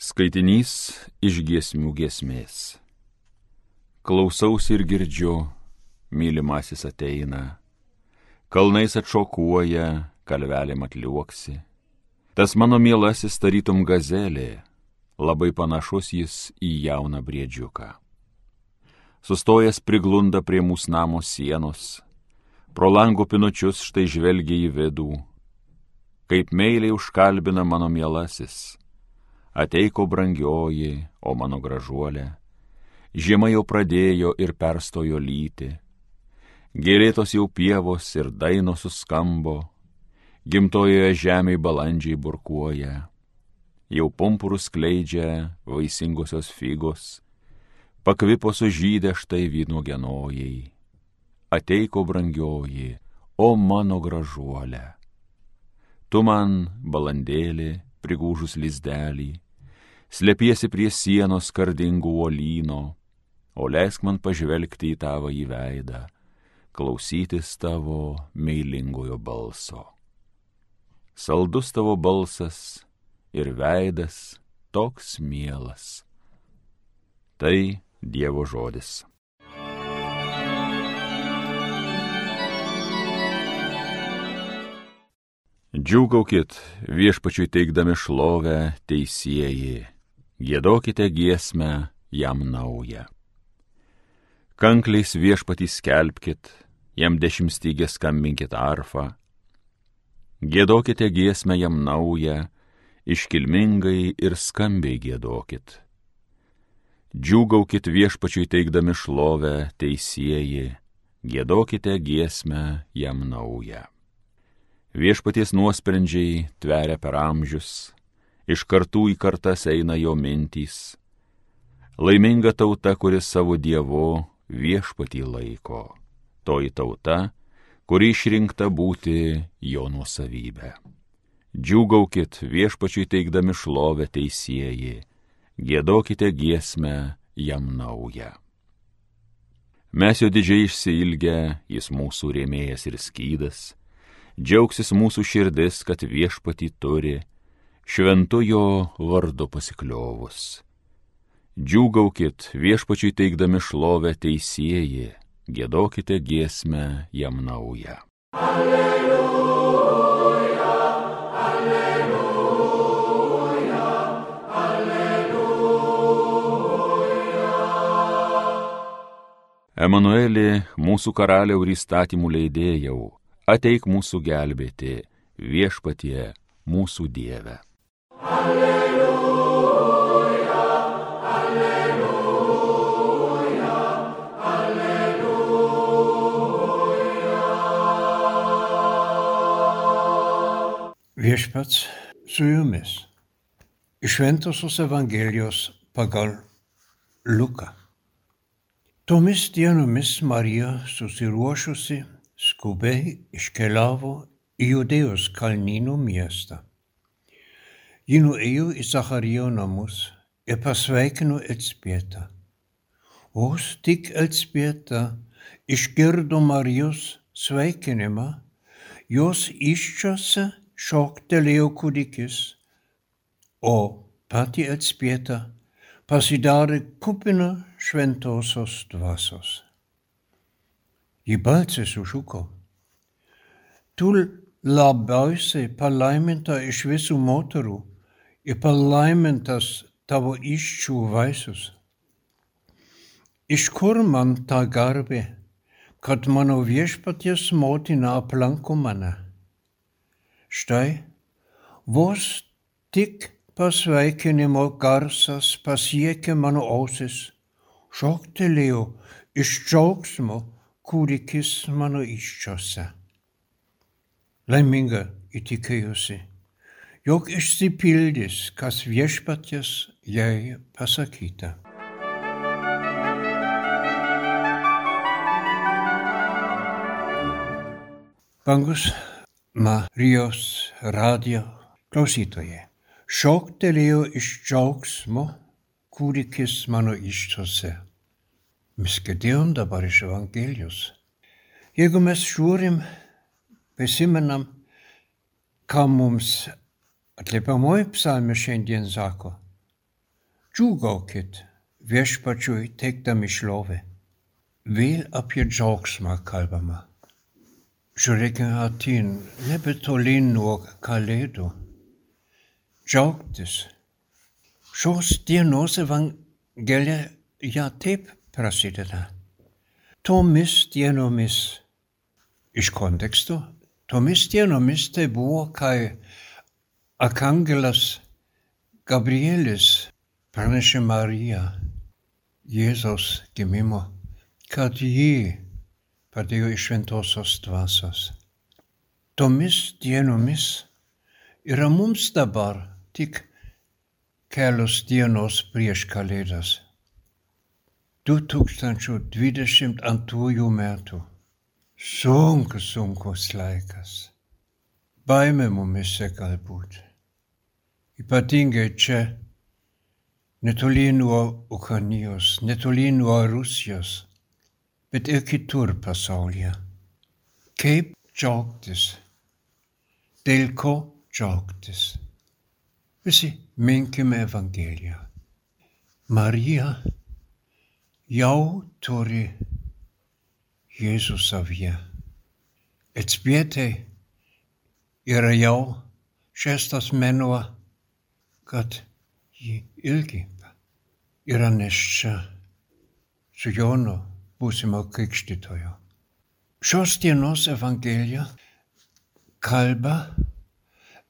Skaitinys iš giesmių giesmės. Klausausi ir girdžiu, mylimasis ateina, kalnais atšokuoja, kalvelėm atliuoksi. Tas mano mielasis tarytum gazelė, labai panašus jis į jauną briedžiuką. Sustojęs priglunda prie mūsų namo sienos, pro langų pinučius štai žvelgia į vidų, kaip meiliai užkalbina mano mielasis ateiko brangioji, o mano gražuolė. Žiema jau pradėjo ir perstojo lyti. Gėlėtos jau pievos ir dainos suskambo, gimtojoje žemėje balandžiai burkuoja. Jau pumpurus kleidžia vaisingosios figos, pakvipo sužydę štai vyno genojai. Ateiko brangioji, o mano gražuolė. Tu man, balandėlė, prigūžus lizdelį, slepiesi prie sienos kardingų uolyno, o leisk man pažvelgti į tavo į veidą, klausytis tavo meilingojo balso. Saldus tavo balsas ir veidas toks mielas. Tai Dievo žodis. Džiūgaukit viešpačiui teikdami šlovę teisėjai, gėdokite giesmę jam naują. Kankliais viešpatį skelbkit, jam dešimtstygę skambinkit arfą, gėdokite giesmę jam naują, iškilmingai ir skambiai gėdokit. Džiūgaukit viešpačiui teikdami šlovę teisėjai, gėdokite giesmę jam naują. Viešpaties nuosprendžiai tveria per amžius, iš kartų į kartas eina jo mintys. Laiminga tauta, kuris savo dievu viešpatį laiko. Toji tauta, kuri išrinkta būti jo nuosavybė. Džiūgaukit viešpačiui teikdami šlovę teisėjai, gėdokite giesmę jam naują. Mes jo didžiai išsilgę, jis mūsų rėmėjas ir skydas, džiaugsis mūsų širdis, kad viešpatį turi, šventojo vardu pasikliovus. Džiūgaukit viešpačiui teikdami šlovę teisėjai, gėdokite giesmę jam naują. Alleluja. Emanuelį, mūsų karaliau ir įstatymų leidėjau, ateik mūsų gelbėti viešpatie mūsų Dieve. Alleluja, alleluja, alleluja. Viešpats su jumis. Iš Šventosios Evangelijos pagal Luką. Tomis dienomis Marija susiruošusi skubiai iškeliavo į Judėjos kalnynų miestą. Ji nuėjo į Zacharijo namus ir pasveikino Elzbietą. Vos tik Elzbieta išgirdo Marijos sveikinimą, jos iščiose šoktelėjo kūdikis, o pati Elzbieta pasidarė kupina šventosios dvasios. Ji balsė sušuko. Tu labiausiai palaiminta iš visų moterų ir palaimintas tavo iščių vaisius. Iš kur man ta garbė, kad mano viešpaties motina aplanko mane? Štai, vos tik pasveikinimo garsas pasiekė mano ausis, šoktelėjau iš džiaugsmo kūdikis mano iščiose. Laiminga įtikėjusi, jog išsipildys, kas viešpatės jai pasakyta. Bangus Marijos radio klausytojai. Šoktelėjo iš džiaugsmo kūdikis mano iščiose. Mes girdėjom dabar iš Evangelijos. Jeigu mes žiūrim, prisimenam, ką mums atliepiamoji psalmė šiandien sako, Džiūgaukit viešpačiui teikdami šlovę. Vėl apie džiaugsmą kalbama. Žiūrėkime atin, nebetolin nuo kalėdų. Džiaugtis. Šios dienos evangelija ja taip prasideda. Tomis dienomis iš konteksto, tomis dienomis tai buvo, kai arkangelas Gabrielis pranešė Mariją Jėzaus gimimo, kad jį padėjo iš šventosios dvasios. Tomis dienomis yra mums dabar tik kelios dienos prieš Kalėdas. 2022 metų. Sunkus, sunkus laikas. Baimė mumise galbūt. Ypatingai čia, netoli nuo Ukrainijos, netoli nuo Rusijos, bet ir kitur pasaulyje. Kaip džiaugtis? Dėl ko džiaugtis? Visi minkime Evangeliją. Marija jau turi Jėzų savyje. Atspėti yra jau šeštas mėnuo, kad ji irgi yra neščia su Jonu būsimo krikštytojo. Šios dienos Evangelija kalba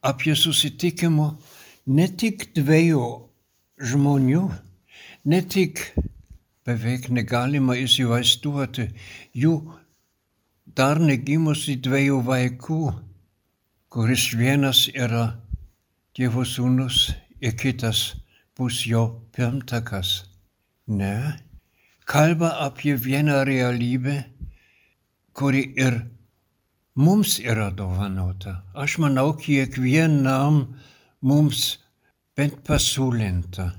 apie susitikimą ne tik dviejų žmonių, ne tik beveik negalima įsivaizduoti jų dar negimusi dviejų vaikų, kuris vienas yra Dievo sūnus ir kitas bus jo pirmtakas. Ne, kalba apie vieną realybę, kuri ir mums yra dovanota. Aš manau, kiekvienam mums bent pasiūlinta,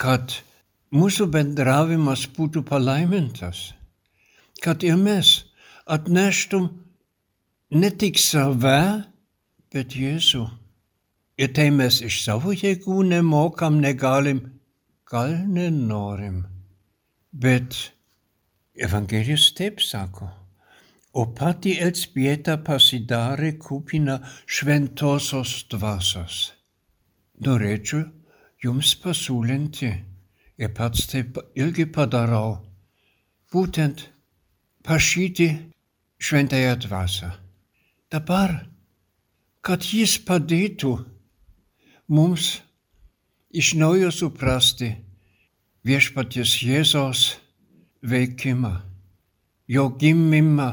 kad mūsų bendravimas būtų palaimintas, kad ir mes atneštum ne tik save, bet Jėzų. Ir tai mes iš savo jėgų nemokam, negalim, gal nenorim. Bet Evangelijos taip sako. O pati Elzbieta pasidarė kupina šventosios dvasios. Norėčiau jums pasiūlinti ir pats taip irgi padarau, būtent prašyti šventąją dvasę. Dabar, kad jis padėtų mums iš naujo suprasti viešpaties Jėzaus veikimą, jo gimimą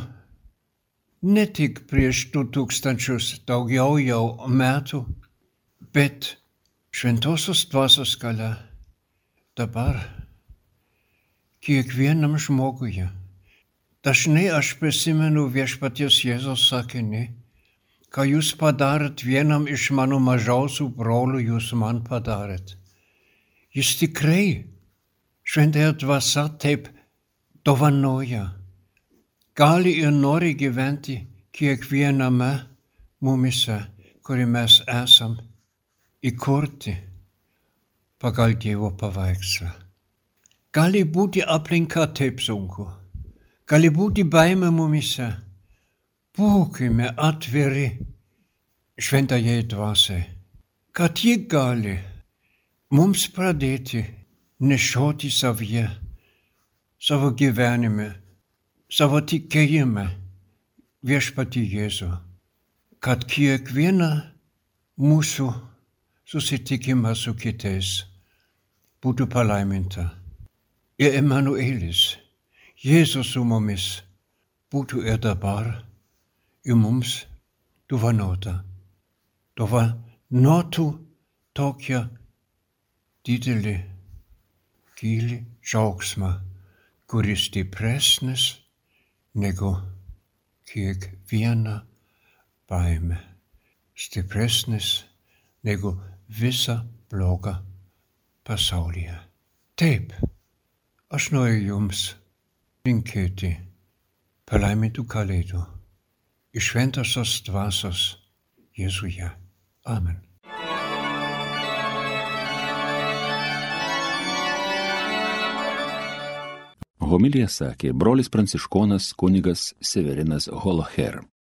ne tik prieš du tūkstančius daugiau jau metų, bet šventosios dvasios galia dabar kiekvienam žmoguje. Dažnai aš prisimenu viešpaties Jėzos sakinį, ką jūs padarėt vienam iš mano mažiausių brolių, jūs man padarėt. Jis tikrai šventąją dvasą taip dovanoja. Gali ir nori gyventi kiekviename mumise, kuri mes esam įkurti pagal Dievo paveikslą. Gali būti aplinka taip sunku, gali būti baime mumise. Būkime atviri šventajai dvasiai, kad ji gali mums pradėti nešioti savyje, savo gyvenime, savo tikėjime viešpati Jėzų, kad kiekviena mūsų susitikimą su kitais būtų palaiminta. Ir Emanuelis, Jėzus su mumis, būtų ir dabar ir mums dovanota. Dovanotų tokią didelį, gilį džiaugsmą, kuris stipresnis negu kiekviena baime, stipresnis negu visą blogą pasaulyje. Taip, aš noriu jums linkėti palaimintų kalėdų iš šventosios dvasios Jėzuje. Amen. Homilija sakė brolis pranciškonas kunigas Severinas Holoher.